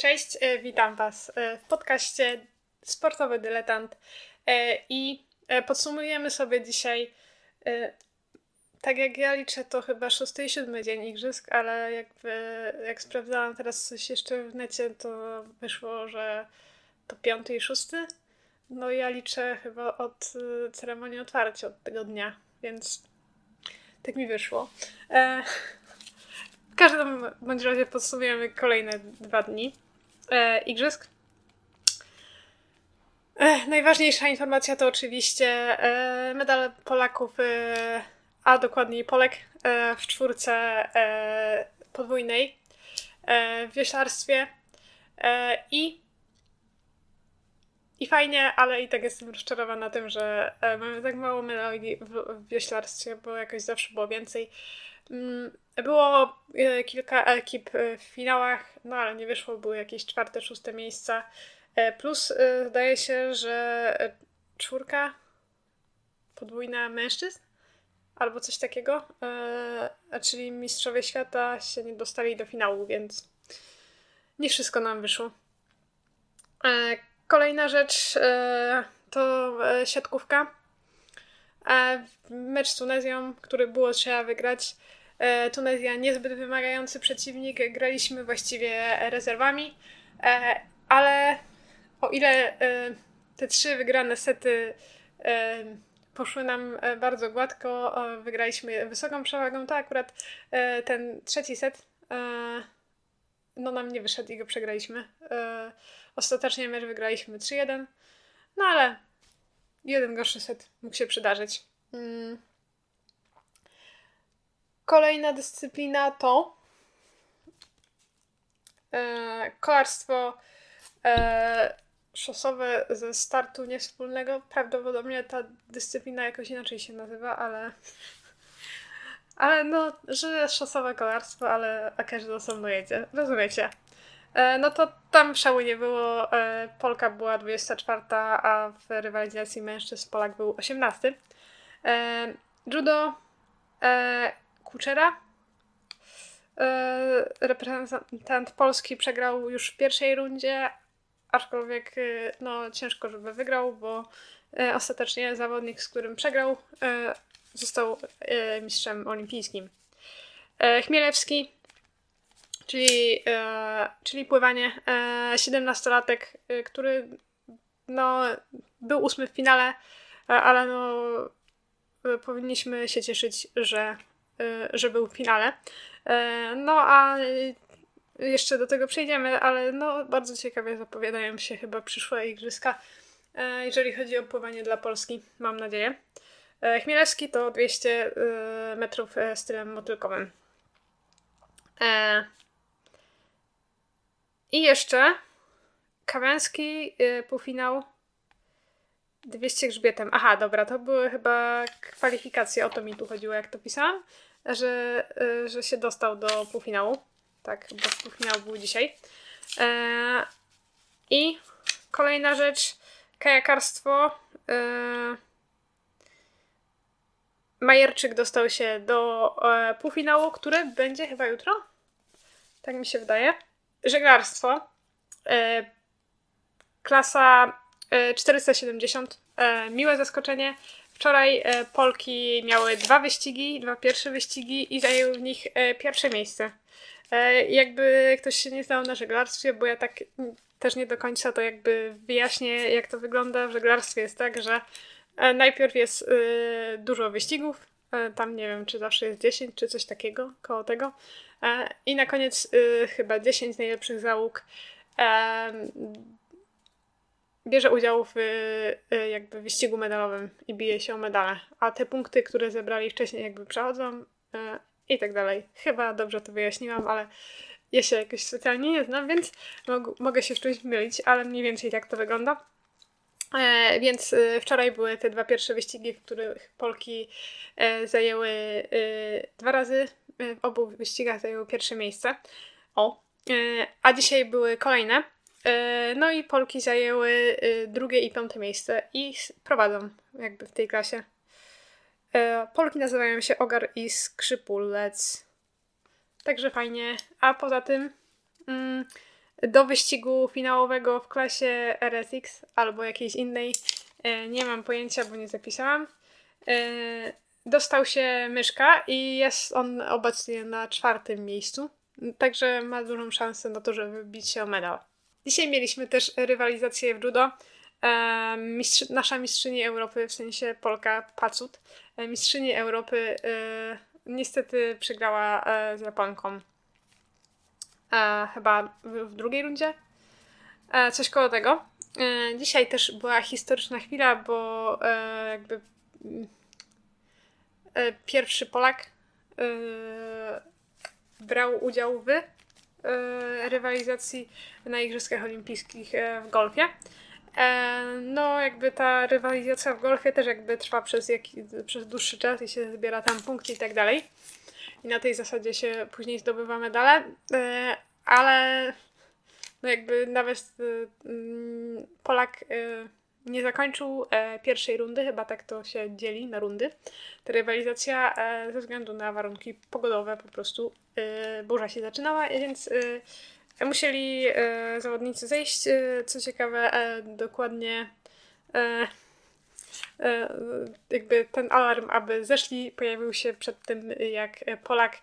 Cześć, e, witam Was e, w podcaście Sportowy Dyletant e, i podsumujemy sobie dzisiaj, tak jak ja liczę, to chyba szósty i siódmy dzień igrzysk, ale jakby, jak sprawdzałam teraz coś jeszcze w necie, to wyszło, że to piąty i szósty. No ja liczę chyba od ceremonii otwarcia, od tego dnia, więc tak mi wyszło. W każdym bądź razie podsumujemy kolejne dwa dni e, igrzysk. E, najważniejsza informacja to oczywiście e, medal Polaków, e, a dokładniej Polek e, w czwórce e, podwójnej w wioślarstwie i i fajnie, ale i tak jestem rozczarowana tym, że mamy tak mało medali w, w wioślarstwie, bo jakoś zawsze było więcej. Było e, kilka ekip e, w finałach, no ale nie wyszło, były jakieś czwarte, szóste miejsca. E, plus zdaje się, że czwórka podwójna mężczyzn albo coś takiego, czyli mistrzowie świata się nie dostali do finału, więc nie wszystko nam wyszło. Kolejna rzecz to siatkówka. Mecz z Tunezją, który było trzeba wygrać. E, Tunezja niezbyt wymagający przeciwnik, graliśmy właściwie rezerwami, e, ale o ile e, te trzy wygrane sety poszły nam bardzo gładko, wygraliśmy wysoką przewagą, to akurat ten trzeci set no nam nie wyszedł i go przegraliśmy. Ostatecznie mecz wygraliśmy 3-1, no ale jeden gorszy set mógł się przydarzyć. Kolejna dyscyplina to e, kolarstwo e, szosowe ze startu niewspólnego. Prawdopodobnie ta dyscyplina jakoś inaczej się nazywa, ale ale no, że szosowe kolarstwo, ale a każdy osobno jedzie. Rozumiecie? E, no to tam szału nie było. E, Polka była 24, a w rywalizacji mężczyzn Polak był 18. E, judo e, Kuczera. E, reprezentant Polski przegrał już w pierwszej rundzie, aczkolwiek e, no, ciężko, żeby wygrał, bo e, ostatecznie zawodnik, z którym przegrał, został mistrzem olimpijskim. Chmielewski, czyli, czyli pływanie, 17-latek, który no, był ósmy w finale, ale no, powinniśmy się cieszyć, że że był w finale. Y, no a jeszcze do tego przejdziemy, ale no bardzo ciekawie zapowiadają się chyba przyszłe igrzyska, y, jeżeli chodzi o pływanie dla Polski, mam nadzieję. Chmielewski to 200 metrów stylem motylkowym. I jeszcze Kawęski półfinał 200 grzbietem. Aha, dobra, to były chyba kwalifikacje, o to mi tu chodziło, jak to pisałam że, y, że się dostał do półfinału. Tak, bo półfinał był dzisiaj. E, I kolejna rzecz, kajakarstwo. E, Majerczyk dostał się do e, półfinału, który będzie chyba jutro. Tak mi się wydaje. Żeglarstwo. E, klasa 470. E, e, miłe zaskoczenie. Wczoraj e, Polki miały dwa wyścigi, dwa pierwsze wyścigi i zajęły w nich e, pierwsze miejsce. E, jakby ktoś się nie znał na żeglarstwie, bo ja tak też nie do końca to jakby wyjaśnię, jak to wygląda w żeglarstwie. Jest tak, że najpierw jest dużo wyścigów, tam nie wiem, czy zawsze jest 10, czy coś takiego, koło tego. I na koniec chyba 10 najlepszych załóg bierze udział w y, jakby wyścigu medalowym i bije się o medale. A te punkty, które zebrali wcześniej jakby przechodzą y, i tak dalej. Chyba dobrze to wyjaśniłam, ale ja się jakoś specjalnie nie znam, więc mog mogę się w czymś mylić, ale mniej więcej tak to wygląda. E, więc y, wczoraj były te dwa pierwsze wyścigi, w których Polki e, zajęły dwa razy. W obu wyścigach zajęły pierwsze miejsce. O. E, a dzisiaj były kolejne. E, no i Polki zajęły e, drugie i piąte miejsce i prowadzą jakby w tej klasie. E, Polki nazywają się Ogar i Skrzypulec. Także fajnie. A poza tym mm, do wyścigu finałowego w klasie RSX albo jakiejś innej, nie mam pojęcia, bo nie zapisałam. Dostał się myszka i jest on obecnie na czwartym miejscu, także ma dużą szansę na to, żeby bić się o medal. Dzisiaj mieliśmy też rywalizację w judo. Mistrz, nasza mistrzyni Europy, w sensie Polka Pacut, mistrzyni Europy niestety przegrała z Japonką e, chyba w, drugiej rundzie. E, coś koło tego. E, dzisiaj też była historyczna chwila, bo e, jakby e, pierwszy Polak e, brał udział w rywalizacji na Igrzyskach Olimpijskich w golfie. No, jakby ta rywalizacja w golfie też jakby trwa przez, jak, przez dłuższy czas i się zbiera tam punkty i tak dalej i na tej zasadzie się później zdobywa medale, e, ale no jakby nawet e, mm, Polak e, nie zakończył pierwszej rundy, chyba tak to się dzieli na rundy. Ta rywalizacja ze względu na warunki pogodowe po prostu burza się zaczynała, więc musieli zawodnicy zejść. Co ciekawe, dokładnie E, jakby ten alarm, aby zeszli, pojawił się przed tym, jak Polak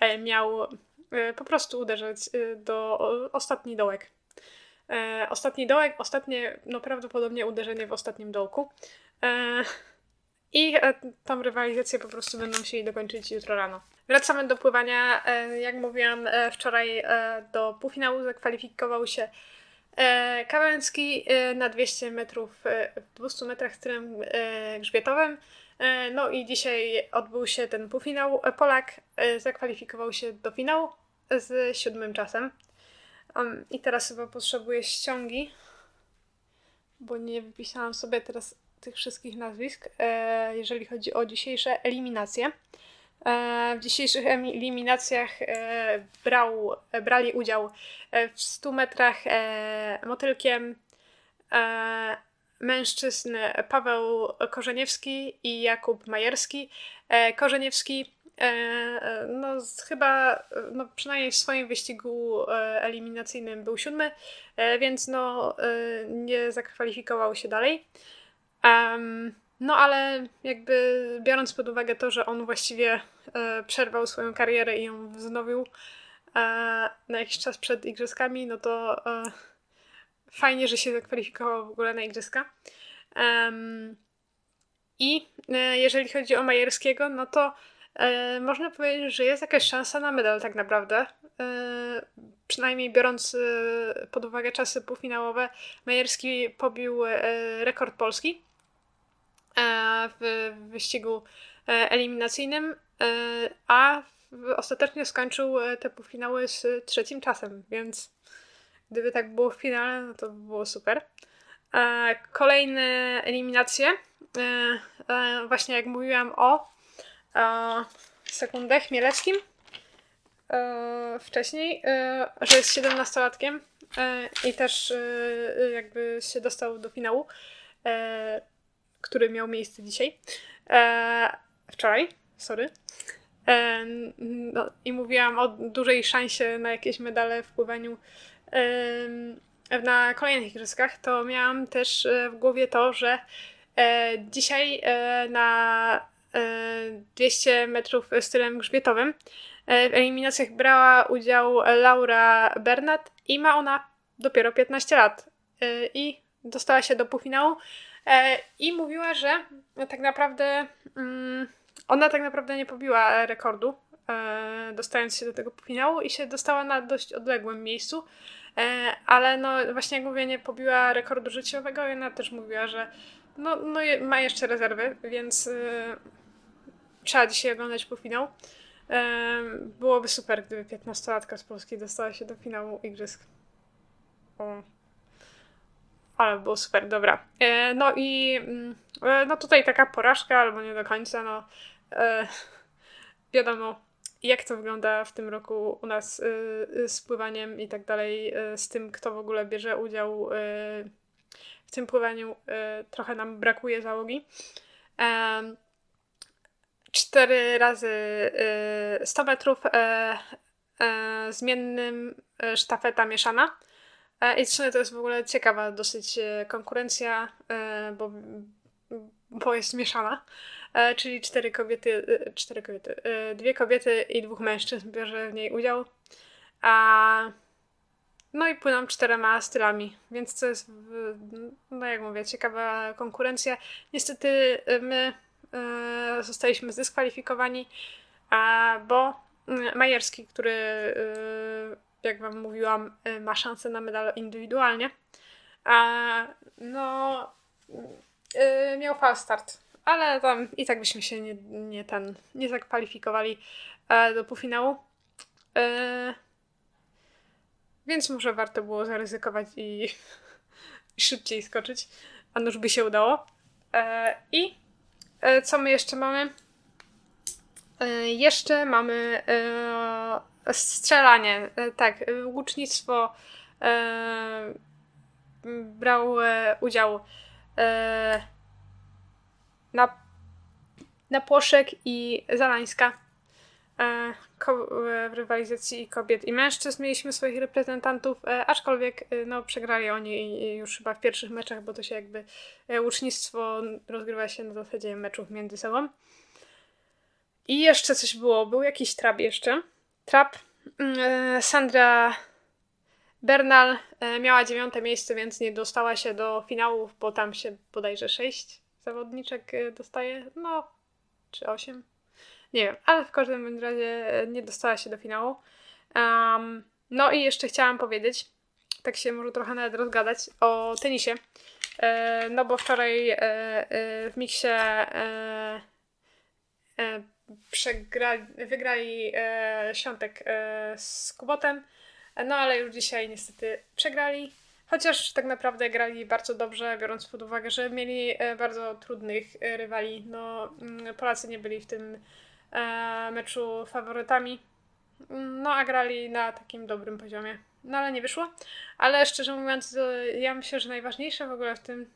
e, miał e, po prostu uderzać do ostatni dołek. Ostatni dołek, ostatnie, no prawdopodobnie uderzenie w ostatnim dołku. I tą rywalizację po prostu będą musieli dokończyć jutro rano. Wracamy do pływania. Jak mówiłam wczoraj, do półfinału zakwalifikował się E, Kawęcki e, na 200 metrów, e, w 200 metrach stylem grzbietowym. No i dzisiaj odbył się ten półfinał. Polak zakwalifikował się do finału z siódmym czasem. I teraz chyba potrzebuję ściągi, bo nie wypisałam sobie teraz tych wszystkich nazwisk, jeżeli chodzi o dzisiejsze eliminacje. E, w dzisiejszych eliminacjach e, brał, brali udział e, w 100 metrach motylkiem mężczyzn Paweł Korzeniewski i Jakub Majerski. Korzeniewski no chyba no, przynajmniej w swoim wyścigu eliminacyjnym był siódmy, więc no nie zakwalifikował się dalej. Um, no ale jakby biorąc pod uwagę to, że on właściwie e, przerwał swoją karierę i ją wznowił e, na jakiś czas przed igrzyskami, no to e, fajnie, że się zakwalifikował w ogóle na igrzyska. I e, jeżeli chodzi o Majerskiego, no to e, można powiedzieć, że jest jakaś szansa na medal tak naprawdę. E, przynajmniej biorąc pod uwagę czasy półfinałowe, Majerski pobił rekord Polski w wyścigu e, eliminacyjnym, e, a ostatecznie skończył te półfinały z trzecim czasem, więc gdyby tak było w finale, no to by było super. Kolejne eliminacje, właśnie jak mówiłam o sekundę Chmielewskim wcześniej, że jest 17-latkiem i też jakby się dostał do finału który miał miejsce dzisiaj. E, wczoraj, sorry. E, no, I mówiłam o dużej szansie na jakieś medale w pływaniu e, na kolejnych igrzyskach, to miałam też e, w głowie to, że e, dzisiaj e, na 200 metrów stylem grzbietowym w eliminacjach brała udział Laura Bernat i ma ona dopiero 15 lat. I dostała się do półfinału. E, I mówiła, że tak naprawdę mm, ona tak naprawdę nie pobiła rekordu, e, dostając się do tego finału i się dostała na dość odległym miejscu. E, ale no właśnie jak mówię, nie pobiła rekordu życiowego i ona też mówiła, że no, no ma jeszcze rezerwy, więc trzeba dzisiaj oglądać półfinał. byłoby super, gdyby 15-latka z Polski dostała się do finału igrzysk. O. Ale było super, dobra. E, no i mm, e, no tutaj taka porażka, albo nie do końca, no e, wiadomo, jak to wygląda w tym roku u nas z pływaniem i tak dalej, z tym, kto w ogóle bierze udział w tym pływaniu. trochę nam brakuje załogi. cztery razy 100 metrów zmiennym sztafeta mieszana. I w sumie to jest w ogóle ciekawa dosyć konkurencja, bo, bo jest mieszana. Czyli cztery kobiety, cztery kobiety, dwie kobiety i dwóch mężczyzn bierze w niej udział. A no i płyną czterema stylami, więc to jest, no jak mówię, ciekawa konkurencja. Niestety my e, zostaliśmy zdyskwalifikowani, bo mm, Majerski, który, e, jak wam mówiłam, e, ma szansę na medal indywidualnie, a no e, miał fal start, ale tam i tak byśmy się nie, nie ten, nie zakwalifikowali e, do półfinału. E, więc może warto było zaryzykować i, i szybciej skoczyć, a nuż by się udało. E, I co my jeszcze mamy? E, jeszcze mamy e, strzelanie. E, tak, łucznictwo e, brał udział na, na Płoszek i Zalańska. W rywalizacji kobiet i mężczyzn mieliśmy swoich reprezentantów, aczkolwiek no, przegrali oni już chyba w pierwszych meczach, bo to się jakby łucznictwo rozgrywa się na zasadzie meczów między sobą. I jeszcze coś było, był jakiś trap jeszcze. Trap. Mm, Sandra Bernal miała dziewiąte miejsce, więc nie dostała się do finałów, bo tam się bodajże sześć zawodniczek dostaje. No, czy osiem nie wiem, ale w każdym razie e, nie dostała się do finału. Um, no i jeszcze chciałam powiedzieć, tak się może trochę nawet rozgadać, o tenisie. E, no bo wczoraj e, e, w miksie e, e, przegrali, wygrali Świątek z Kubotem, no ale już dzisiaj niestety przegrali. Chociaż tak naprawdę grali bardzo dobrze, biorąc pod uwagę, że mieli bardzo trudnych rywali. No, mm, Polacy nie byli w tym e, meczu faworytami. No, a grali na takim dobrym poziomie. No, ale nie wyszło. Ale szczerze mówiąc, ja myślę, że najważniejsze w ogóle w tym,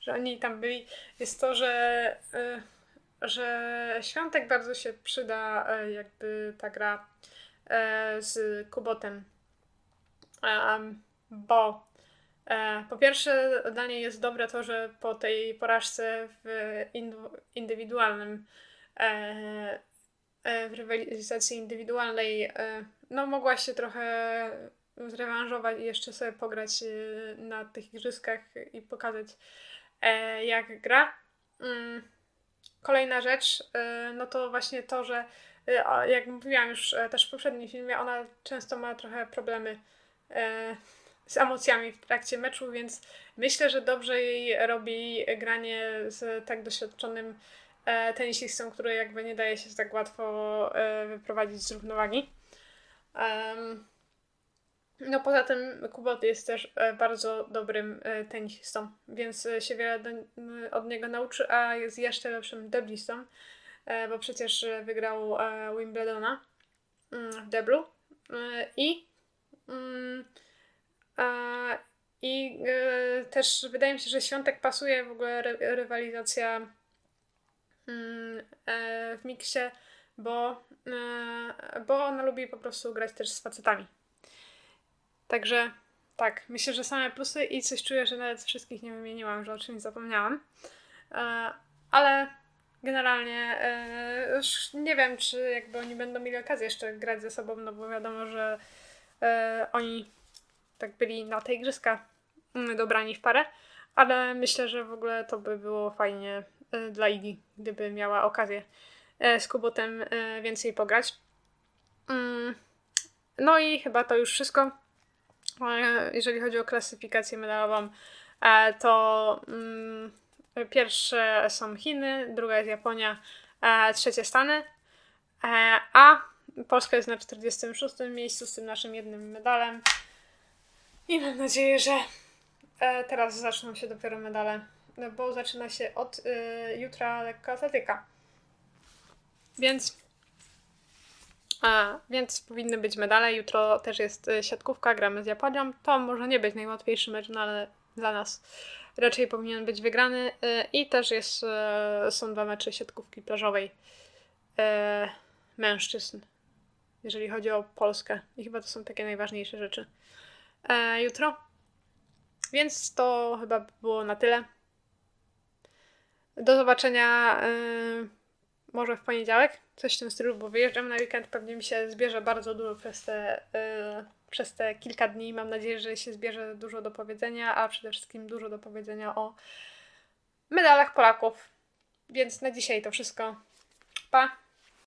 że oni tam byli, jest to, że, e, że Świątek bardzo się przyda, e, jakby ta gra e, z Kubotem. bo po pierwsze, dla niej jest dobre to, że po tej porażce w indywidualnym E, e, w rywalizacji indywidualnej e, no mogła się trochę zrewanżować i jeszcze sobie pograć na tych igrzyskach i pokazać jak gra. Kolejna rzecz, no to właśnie to, że jak mówiłam już też w poprzednim filmie, ona często ma trochę problemy z emocjami w trakcie meczu, więc myślę, że dobrze jej robi granie z tak doświadczonym e, tenisistą, który jakby nie daje się tak łatwo e, wyprowadzić z równowagi. No poza tym Kubot jest też e, bardzo dobrym e, tenisistą, więc e, się wiele do, od niego nauczy, a jest jeszcze lepszym deblistą, bo przecież wygrał Wimbledona mm, w deblu i mm, i też wydaje mi się, że Świątek pasuje w ogóle rywalizacja Mm, w miksie, bo, bo ona lubi po prostu grać też z facetami. Także tak, myślę, że same plusy i coś czuję, że nawet wszystkich nie wymieniłam, że o czymś zapomniałam. E, ale generalnie już nie wiem, czy jakby oni będą mieli okazję jeszcze grać ze sobą, no bo wiadomo, że oni tak byli na te igrzyska mm, dobrani w parę, ale myślę, że w ogóle to by było fajnie E, dla Igi, gdyby miała okazję e, z Kubotem e, więcej pograć. Mm, no i chyba to już wszystko. Jeżeli chodzi o klasyfikację medalową, to mm, pierwsze są Chiny, druga jest Japonia, trzecie Stany, a Polska jest na 46 miejscu z tym naszym jednym medalem. I mam nadzieję, że teraz zaczną się dopiero medale bo zaczyna się od jutra lekkoatletyka. Więc a, więc powinny być medale. Jutro też jest y, siatkówka, gramy z Japonią. To może nie być najłatwiejszy mecz, no ale dla nas raczej powinien być wygrany. Y, I też jest, y, są dwa mecze siatkówki plażowej mężczyzn, jeżeli chodzi o Polskę. I chyba to są takie najważniejsze rzeczy. jutro. Więc to chyba by było na tyle. Do zobaczenia może w poniedziałek, coś w tym stylu, bo wyjeżdżam na weekend, pewnie mi się zbierze bardzo dużo przez te, e, przez te kilka dni. Mam nadzieję, że się zbierze dużo do powiedzenia, a przede wszystkim dużo do powiedzenia o medalach Polaków. Więc na dzisiaj to wszystko. Pa!